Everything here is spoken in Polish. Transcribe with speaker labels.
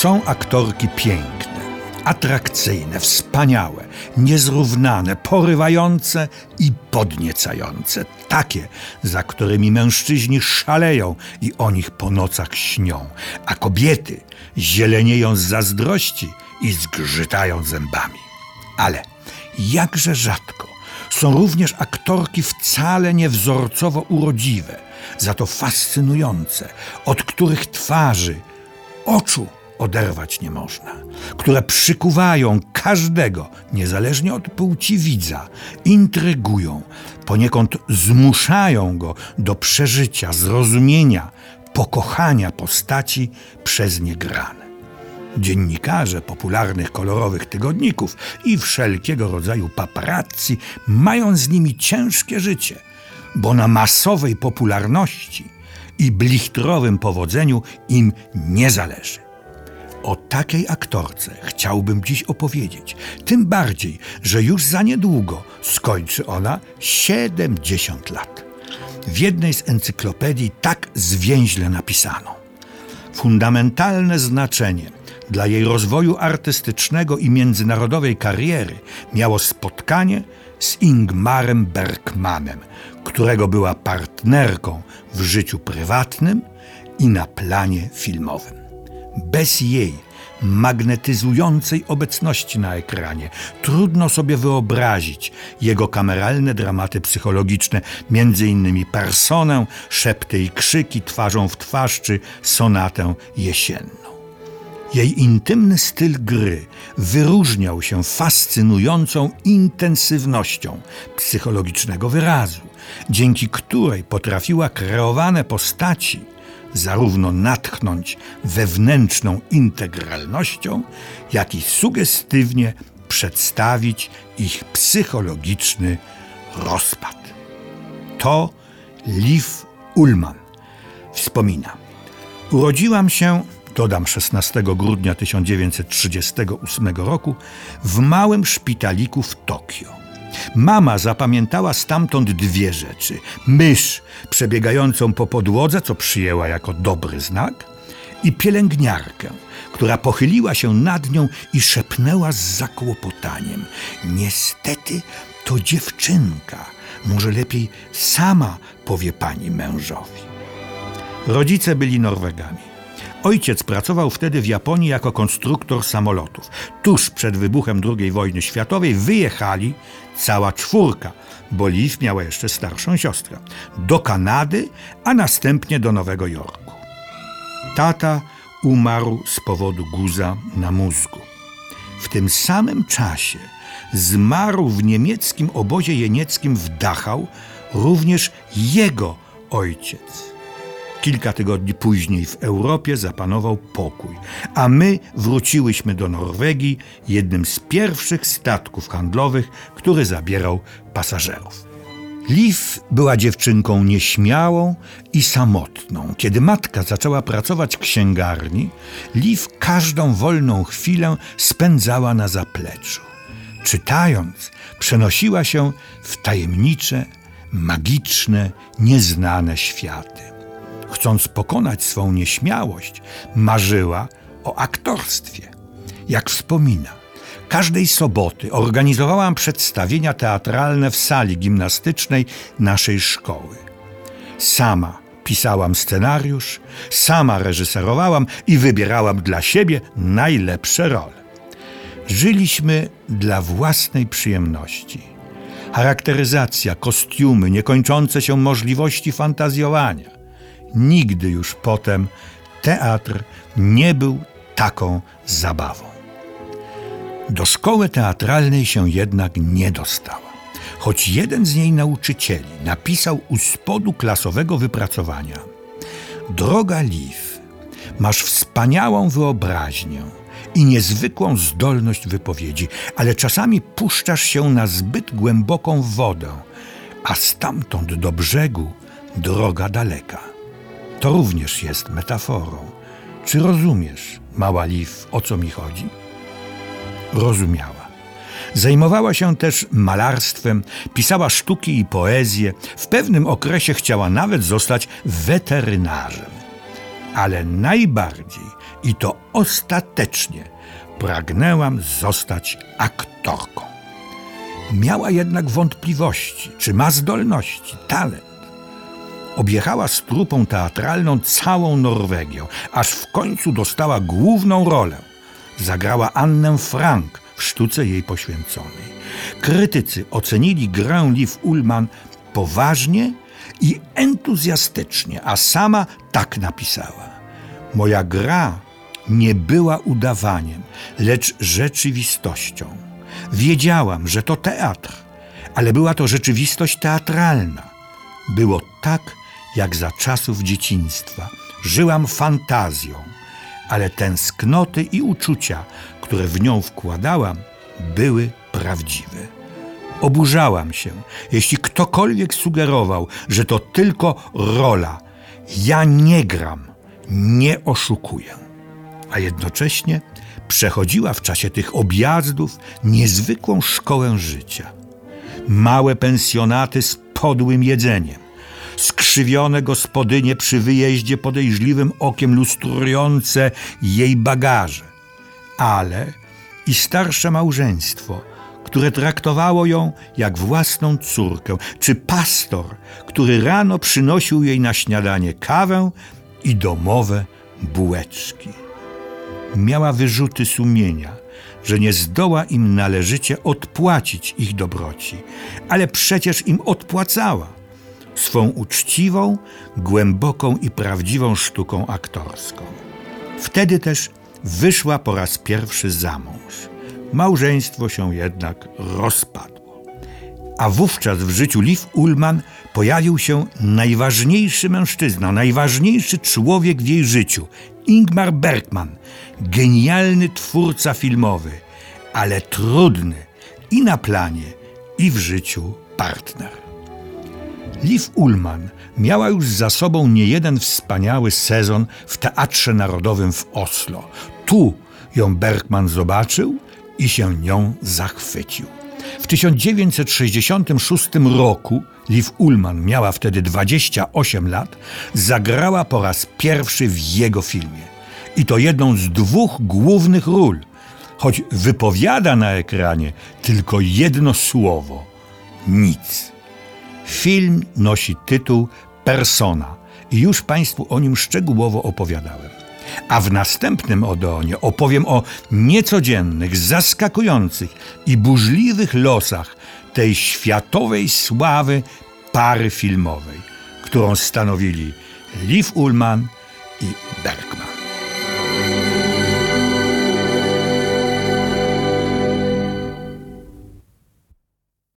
Speaker 1: Są aktorki piękne, atrakcyjne, wspaniałe, niezrównane, porywające i podniecające. Takie, za którymi mężczyźni szaleją i o nich po nocach śnią, a kobiety zielenieją z zazdrości i zgrzytają zębami. Ale jakże rzadko są również aktorki wcale niewzorcowo urodziwe, za to fascynujące, od których twarzy, oczu oderwać nie można, które przykuwają każdego, niezależnie od płci widza, intrygują, poniekąd zmuszają go do przeżycia, zrozumienia, pokochania postaci przez nie grane. Dziennikarze popularnych kolorowych tygodników i wszelkiego rodzaju paparazzi mają z nimi ciężkie życie, bo na masowej popularności i blichtrowym powodzeniu im nie zależy. O takiej aktorce chciałbym dziś opowiedzieć, tym bardziej, że już za niedługo skończy ona 70 lat. W jednej z encyklopedii tak zwięźle napisano. Fundamentalne znaczenie dla jej rozwoju artystycznego i międzynarodowej kariery miało spotkanie z Ingmarem Bergmanem, którego była partnerką w życiu prywatnym i na planie filmowym. Bez jej magnetyzującej obecności na ekranie trudno sobie wyobrazić jego kameralne dramaty psychologiczne, innymi personę, szepty i krzyki twarzą w twarz czy sonatę jesienną. Jej intymny styl gry wyróżniał się fascynującą intensywnością psychologicznego wyrazu, dzięki której potrafiła kreowane postaci zarówno natchnąć wewnętrzną integralnością, jak i sugestywnie przedstawić ich psychologiczny rozpad. To Liv Ullman wspomina. Urodziłam się dodam 16 grudnia 1938 roku, w małym szpitaliku w Tokio. Mama zapamiętała stamtąd dwie rzeczy: mysz przebiegającą po podłodze, co przyjęła jako dobry znak, i pielęgniarkę, która pochyliła się nad nią i szepnęła z zakłopotaniem: Niestety to dziewczynka. Może lepiej sama powie pani mężowi. Rodzice byli Norwegami. Ojciec pracował wtedy w Japonii jako konstruktor samolotów. Tuż przed wybuchem II wojny światowej wyjechali cała czwórka, bo Liv miała jeszcze starszą siostrę, do Kanady, a następnie do Nowego Jorku. Tata umarł z powodu guza na mózgu. W tym samym czasie zmarł w niemieckim obozie jenieckim w Dachau również jego ojciec. Kilka tygodni później w Europie zapanował pokój, a my wróciłyśmy do Norwegii jednym z pierwszych statków handlowych, który zabierał pasażerów. Liv była dziewczynką nieśmiałą i samotną. Kiedy matka zaczęła pracować w księgarni, Liv każdą wolną chwilę spędzała na zapleczu. Czytając, przenosiła się w tajemnicze, magiczne, nieznane światy chcąc pokonać swą nieśmiałość, marzyła o aktorstwie. Jak wspomina, każdej soboty organizowałam przedstawienia teatralne w sali gimnastycznej naszej szkoły. Sama pisałam scenariusz, sama reżyserowałam i wybierałam dla siebie najlepsze role. Żyliśmy dla własnej przyjemności. Charakteryzacja, kostiumy, niekończące się możliwości fantazjowania. Nigdy już potem teatr nie był taką zabawą. Do szkoły teatralnej się jednak nie dostała, choć jeden z jej nauczycieli napisał u spodu klasowego wypracowania: Droga Liv, masz wspaniałą wyobraźnię i niezwykłą zdolność wypowiedzi, ale czasami puszczasz się na zbyt głęboką wodę, a stamtąd do brzegu droga daleka. To również jest metaforą. Czy rozumiesz, mała Liv, o co mi chodzi? Rozumiała. Zajmowała się też malarstwem, pisała sztuki i poezję. W pewnym okresie chciała nawet zostać weterynarzem. Ale najbardziej i to ostatecznie pragnęłam zostać aktorką. Miała jednak wątpliwości, czy ma zdolności, talent. Objechała z trupą teatralną całą Norwegię, aż w końcu dostała główną rolę. Zagrała Annę Frank w sztuce jej poświęconej. Krytycy ocenili grę Liv Ullmann poważnie i entuzjastycznie, a sama tak napisała. Moja gra nie była udawaniem, lecz rzeczywistością. Wiedziałam, że to teatr, ale była to rzeczywistość teatralna. Było tak, jak za czasów dzieciństwa. Żyłam fantazją, ale tęsknoty i uczucia, które w nią wkładałam, były prawdziwe. Oburzałam się, jeśli ktokolwiek sugerował, że to tylko rola. Ja nie gram, nie oszukuję. A jednocześnie przechodziła w czasie tych objazdów niezwykłą szkołę życia. Małe pensjonaty z podłym jedzeniem, skrzywione gospodynie przy wyjeździe podejrzliwym okiem lustrujące jej bagaże, ale i starsze małżeństwo, które traktowało ją jak własną córkę, czy pastor, który rano przynosił jej na śniadanie kawę i domowe bułeczki. Miała wyrzuty sumienia, że nie zdoła im należycie odpłacić ich dobroci, ale przecież im odpłacała swą uczciwą, głęboką i prawdziwą sztuką aktorską. Wtedy też wyszła po raz pierwszy za mąż. Małżeństwo się jednak rozpadło. A wówczas w życiu Liv Ullmann pojawił się najważniejszy mężczyzna, najważniejszy człowiek w jej życiu Ingmar Bergman, genialny twórca filmowy, ale trudny i na planie, i w życiu partner. Liv Ullmann miała już za sobą niejeden wspaniały sezon w Teatrze Narodowym w Oslo. Tu ją Bergman zobaczył i się nią zachwycił. W 1966 roku Liv Ullmann miała wtedy 28 lat, zagrała po raz pierwszy w jego filmie. I to jedną z dwóch głównych ról, choć wypowiada na ekranie tylko jedno słowo nic. Film nosi tytuł Persona i już Państwu o nim szczegółowo opowiadałem. A w następnym Odeonie opowiem o niecodziennych, zaskakujących i burzliwych losach tej światowej sławy pary filmowej, którą stanowili Liv Ullmann i Bergman.